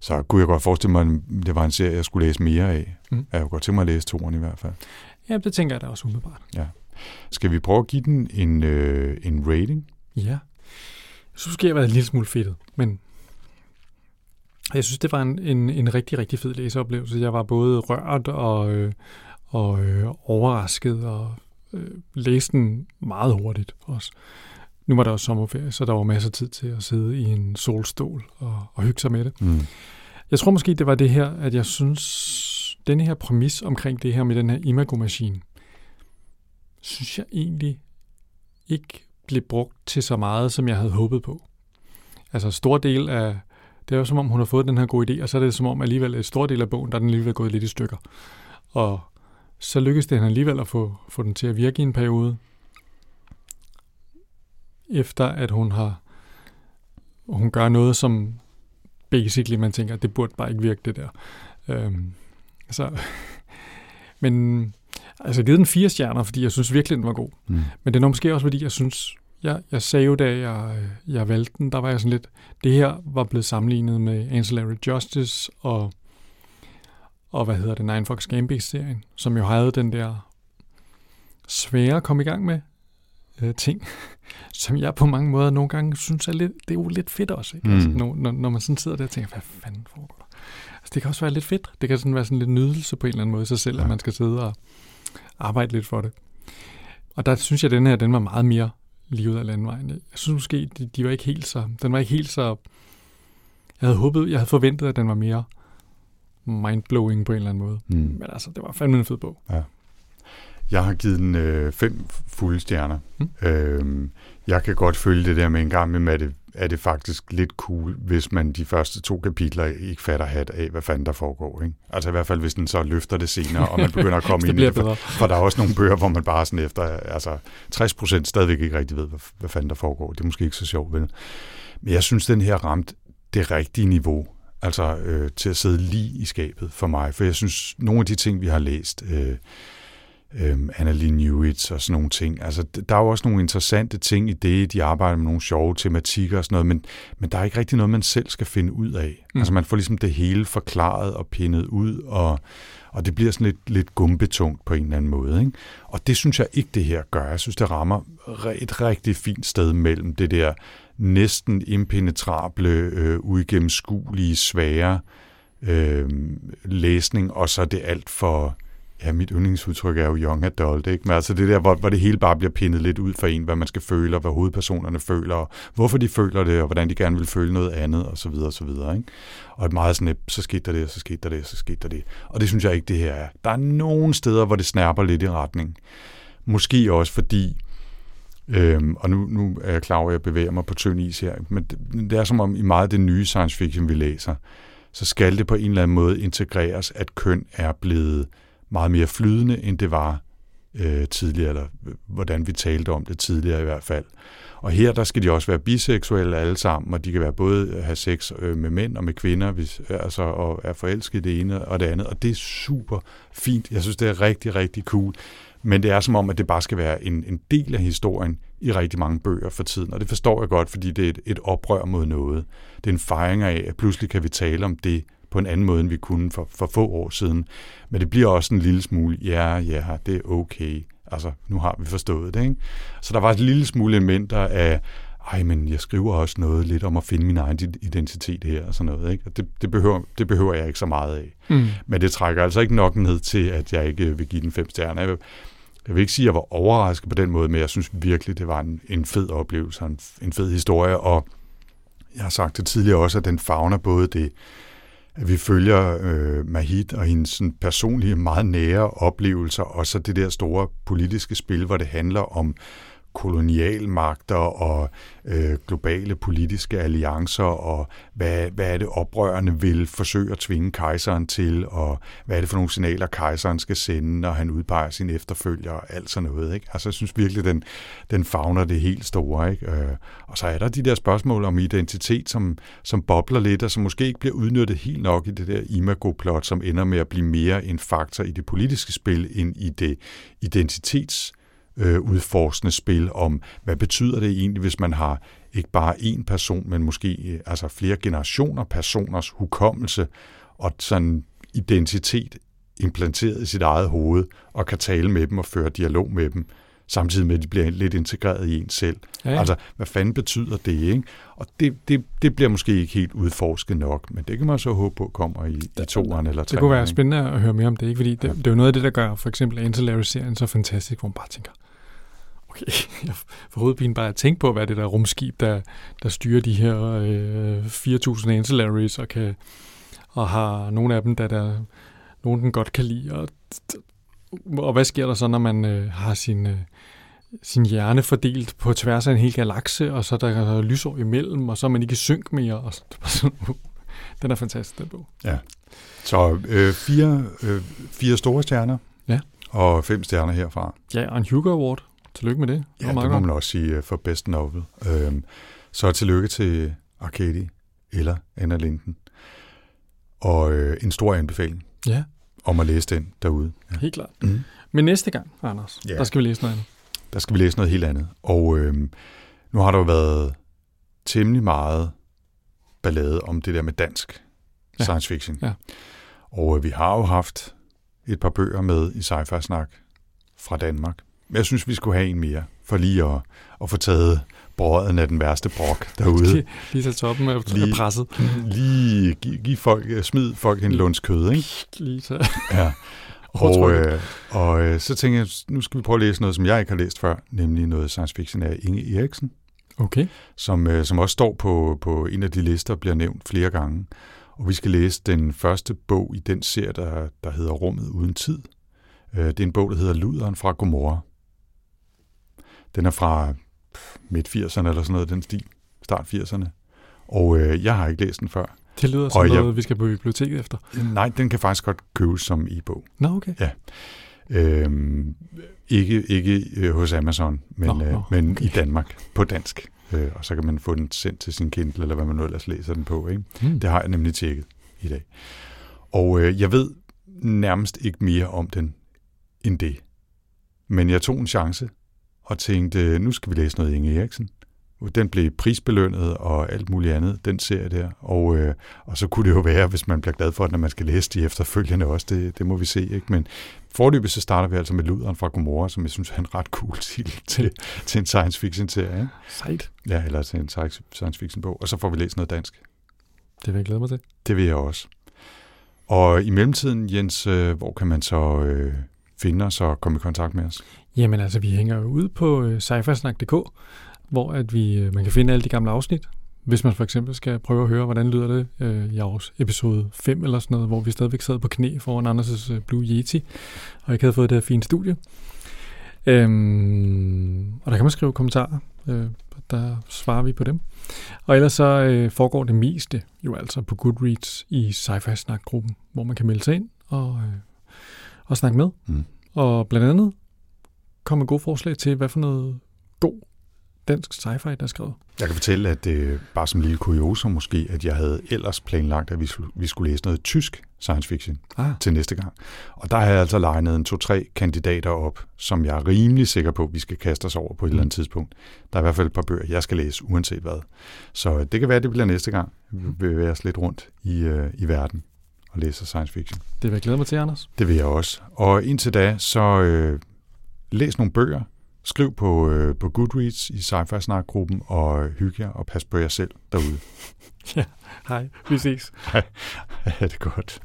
så kunne jeg godt forestille mig, at det var en serie, jeg skulle læse mere af. Mm. Jeg kunne godt tænke mig at læse toren i hvert fald. Ja, det tænker jeg da også umiddelbart. Ja. Skal vi prøve at give den en, øh, en rating? Ja. Så skal jeg være en lille smule fedtet, men jeg synes, det var en, en, en rigtig, rigtig fed læseoplevelse. Jeg var både rørt og, øh, og øh, overrasket og øh, læste den meget hurtigt også. Nu var der også sommerferie, så der var masser af tid til at sidde i en solstol og, og hygge sig med det. Mm. Jeg tror måske, det var det her, at jeg synes, denne her præmis omkring det her med den her imagomaskine, synes jeg egentlig ikke blev brugt til så meget, som jeg havde håbet på. Altså stor del af, det er jo som om, hun har fået den her gode idé, og så er det som om alligevel et stor del af bogen, der er den alligevel gået lidt i stykker. Og så lykkedes det han alligevel at få, få den til at virke i en periode, efter at hun har hun gør noget, som basically man tænker, det burde bare ikke virke det der. Øhm, så, men altså, givet den fire stjerner, fordi jeg synes virkelig, den var god. Mm. Men det er måske også, fordi jeg synes, jeg, jeg sagde jo, da jeg, jeg valgte den, der var jeg sådan lidt, det her var blevet sammenlignet med Ancillary Justice og og hvad hedder det, Nine Fox Gambit-serien, som jo havde den der svære at komme i gang med øh, ting, som jeg på mange måder nogle gange synes er lidt, det er jo lidt fedt også, ikke? Mm. Altså, når, når, når man sådan sidder der og tænker, hvad fanden foregår der? Altså, det kan også være lidt fedt. Det kan sådan være sådan lidt nydelse på en eller anden måde i sig selv, ja. at man skal sidde og arbejde lidt for det. Og der synes jeg, at den her, den var meget mere livet af landvejen. Jeg synes måske, de, de var ikke helt så, den var ikke helt så, jeg havde håbet, jeg havde forventet, at den var mere mindblowing på en eller anden måde. Mm. Men altså, det var fandme en fed bog. Ja. Jeg har givet den øh, fem fulde stjerner. Mm. Øhm, jeg kan godt følge det der med en gang med, at det, er det faktisk lidt cool, hvis man de første to kapitler ikke fatter hat af, hvad fanden der foregår. Ikke? Altså i hvert fald, hvis den så løfter det senere, og man begynder at komme ind i det. For, for der er også nogle bøger, hvor man bare sådan efter, altså 60 procent stadigvæk ikke rigtig ved, hvad, hvad fanden der foregår. Det er måske ikke så sjovt, vel? Men jeg synes, den her ramt det rigtige niveau altså øh, til at sidde lige i skabet for mig. For jeg synes, nogle af de ting, vi har læst, øh, øh, Annalie Newitz og sådan nogle ting, altså der er jo også nogle interessante ting i det, de arbejder med nogle sjove tematikker og sådan noget, men, men der er ikke rigtig noget, man selv skal finde ud af. Mm. Altså man får ligesom det hele forklaret og pindet ud, og, og det bliver sådan lidt, lidt gumbetungt på en eller anden måde. Ikke? Og det synes jeg ikke, det her gør. Jeg synes, det rammer et rigtig fint sted mellem det der næsten impenetrable, øh, uigennemskuelige, svære øh, læsning, og så det alt for, ja, mit yndlingsudtryk er jo young adult, ikke? Men altså det der, hvor, hvor det hele bare bliver pindet lidt ud for en, hvad man skal føle, og hvad hovedpersonerne føler, og hvorfor de føler det, og hvordan de gerne vil føle noget andet, og så videre, og så videre, ikke? Og et meget sådan, så skete der det, og så skete der det, og så skete der det. Og det synes jeg ikke, det her er. Der er nogle steder, hvor det snærper lidt i retning. Måske også fordi, Øhm, og nu, nu er jeg klar over, at jeg bevæger mig på tynd is her, men det, det er som om i meget af det nye science fiction, vi læser, så skal det på en eller anden måde integreres, at køn er blevet meget mere flydende, end det var øh, tidligere, eller øh, hvordan vi talte om det tidligere i hvert fald. Og her, der skal de også være biseksuelle alle sammen, og de kan være både øh, have sex øh, med mænd og med kvinder, hvis, altså, og er forelsket det ene og det andet, og det er super fint. Jeg synes, det er rigtig, rigtig cool. Men det er som om, at det bare skal være en, en del af historien i rigtig mange bøger for tiden, og det forstår jeg godt, fordi det er et, et oprør mod noget. Det er en fejring af, at pludselig kan vi tale om det på en anden måde, end vi kunne for, for få år siden. Men det bliver også en lille smule, ja, ja, det er okay. Altså, nu har vi forstået det, ikke? Så der var et lille smule elementer af, ej, men jeg skriver også noget lidt om at finde min egen identitet her og sådan noget, ikke? Og det, det, behøver, det behøver jeg ikke så meget af. Mm. Men det trækker altså ikke nok ned til, at jeg ikke vil give den fem stjerner. Jeg vil, jeg vil ikke sige, at jeg var overrasket på den måde, men jeg synes virkelig, det var en, en fed oplevelse, en, en fed historie, og jeg har sagt det tidligere også, at den fagner både det, at vi følger øh, Mahid og hendes sådan, personlige, meget nære oplevelser, og så det der store politiske spil, hvor det handler om kolonialmagter og øh, globale politiske alliancer, og hvad, hvad er det oprørende vil forsøge at tvinge kejseren til, og hvad er det for nogle signaler, kejseren skal sende, når han udpeger sin efterfølger, og alt sådan noget. Ikke? Altså, jeg synes virkelig, den, den fagner det helt store. Ikke? Øh, og så er der de der spørgsmål om identitet, som, som bobler lidt, og som måske ikke bliver udnyttet helt nok i det der imago-plot, som ender med at blive mere en faktor i det politiske spil, end i det identitets øh, udforskende spil om, hvad betyder det egentlig, hvis man har ikke bare én person, men måske øh, altså flere generationer personers hukommelse og sådan identitet implanteret i sit eget hoved, og kan tale med dem og føre dialog med dem, samtidig med, at de bliver lidt integreret i en selv. Ja, ja. Altså, hvad fanden betyder det, ikke? Og det, det, det bliver måske ikke helt udforsket nok, men det kan man så håbe på kommer i, i toeren eller tre. Det kunne være spændende at høre mere om det, ikke? Fordi det, ja. det er jo noget af det, der gør for eksempel Ancillary-serien så fantastisk, hvor man bare tænker, okay, jeg får hovedpine bare at tænke på, hvad det der rumskib, der, der styrer de her øh, 4.000 ancillaries, og, kan, og har nogle af dem, der, der nogen den godt kan lide. Og, og hvad sker der så, når man øh, har sin, øh, sin hjerne fordelt på tværs af en hel galakse, og så der er lysår imellem, og så er man ikke synk mere. Og så, den er fantastisk, den bog. Ja. Så øh, fire, øh, fire store stjerner. Ja. Og fem stjerner herfra. Ja, og en Hugo Award. Tillykke med det. det ja, det må man også sige øh, for Best Novel. Øhm, så tillykke til Arcady eller Anna Linden. Og øh, en stor anbefaling ja. om at læse den derude. Ja. Helt klart. Mm. Men næste gang, Anders, ja. der skal vi læse noget andet. Der skal vi læse noget helt andet. Og øh, nu har der jo været temmelig meget ballade om det der med dansk ja. science fiction. Ja. Og øh, vi har jo haft et par bøger med i sci snak fra Danmark. Jeg synes, vi skulle have en mere, for lige at, at få taget brøden af den værste brok derude. lige til toppen af lige, presset. Lige give, give folk, smid folk en lunds kød, ikke? Lige så. Ja. Og, øh, og øh, så tænker jeg, nu skal vi prøve at læse noget, som jeg ikke har læst før, nemlig noget science fiction af Inge Eriksen. Okay. Som, øh, som også står på, på en af de lister og bliver nævnt flere gange. Og vi skal læse den første bog i den serie, der, der hedder Rummet uden tid. Øh, det er en bog, der hedder Luderen fra Gomorra. Den er fra midt 80'erne eller sådan noget, den stil. Start 80'erne. Og øh, jeg har ikke læst den før. Det lyder som noget, jeg, vi skal på biblioteket efter. Nej, den kan faktisk godt købes som e-bog. Nå, okay. Ja. Øhm, ikke ikke øh, hos Amazon, men, nå, øh, nå, men okay. i Danmark på dansk. Øh, og så kan man få den sendt til sin Kindle, eller hvad man nu ellers læser den på. Ikke? Hmm. Det har jeg nemlig tjekket i dag. Og øh, jeg ved nærmest ikke mere om den end det. Men jeg tog en chance og tænkte, nu skal vi læse noget Inge Eriksen. Den blev prisbelønnet og alt muligt andet, den serie der. Og, øh, og så kunne det jo være, hvis man bliver glad for det, når man skal læse de efterfølgende også. Det, det må vi se. Ikke? Men forløbet så starter vi altså med Luderen fra Gomorra, som jeg synes er en ret cool titel til, til en science fiction serie. Sejt. Ja, eller til en science fiction bog. Og så får vi læst noget dansk. Det vil jeg glæde mig til. Det vil jeg også. Og i mellemtiden, Jens, øh, hvor kan man så øh, finde os og komme i kontakt med os? Jamen altså, vi hænger jo ud på øh, cyfersnak.dk, hvor at vi, øh, man kan finde alle de gamle afsnit. Hvis man for eksempel skal prøve at høre, hvordan lyder det øh, i års episode 5 eller sådan noget, hvor vi stadigvæk sad på knæ foran Anders' øh, Blue Yeti, og ikke havde fået det her fine studie. Øhm, og der kan man skrive kommentarer, øh, der svarer vi på dem. Og ellers så øh, foregår det meste jo altså på Goodreads i Sci-Fi Snak-gruppen, hvor man kan melde sig ind og, øh, og snakke med. Mm. Og blandt andet komme med gode forslag til, hvad for noget god dansk sci-fi, der er skrevet. Jeg kan fortælle, at øh, bare som lille kuriosum måske, at jeg havde ellers planlagt, at vi skulle, vi skulle læse noget tysk science fiction Ah, til næste gang. Og der har jeg altså legnet en to-tre kandidater op, som jeg er rimelig sikker på, at vi skal kaste os over på et eller andet tidspunkt. Der er i hvert fald et par bøger, jeg skal læse, uanset hvad. Så det kan være, at det bliver næste gang. Vi bevæger os lidt rundt i, øh, i verden og læser science fiction. det vil jeg glæde mig til, Anders. Det vil jeg også. Og indtil da, så øh, læs nogle bøger, skriv på, øh, på Goodreads i sci-fi snak-gruppen, og hygge jer og pas på jer selv derude. Hej, vi ses. ha' det godt.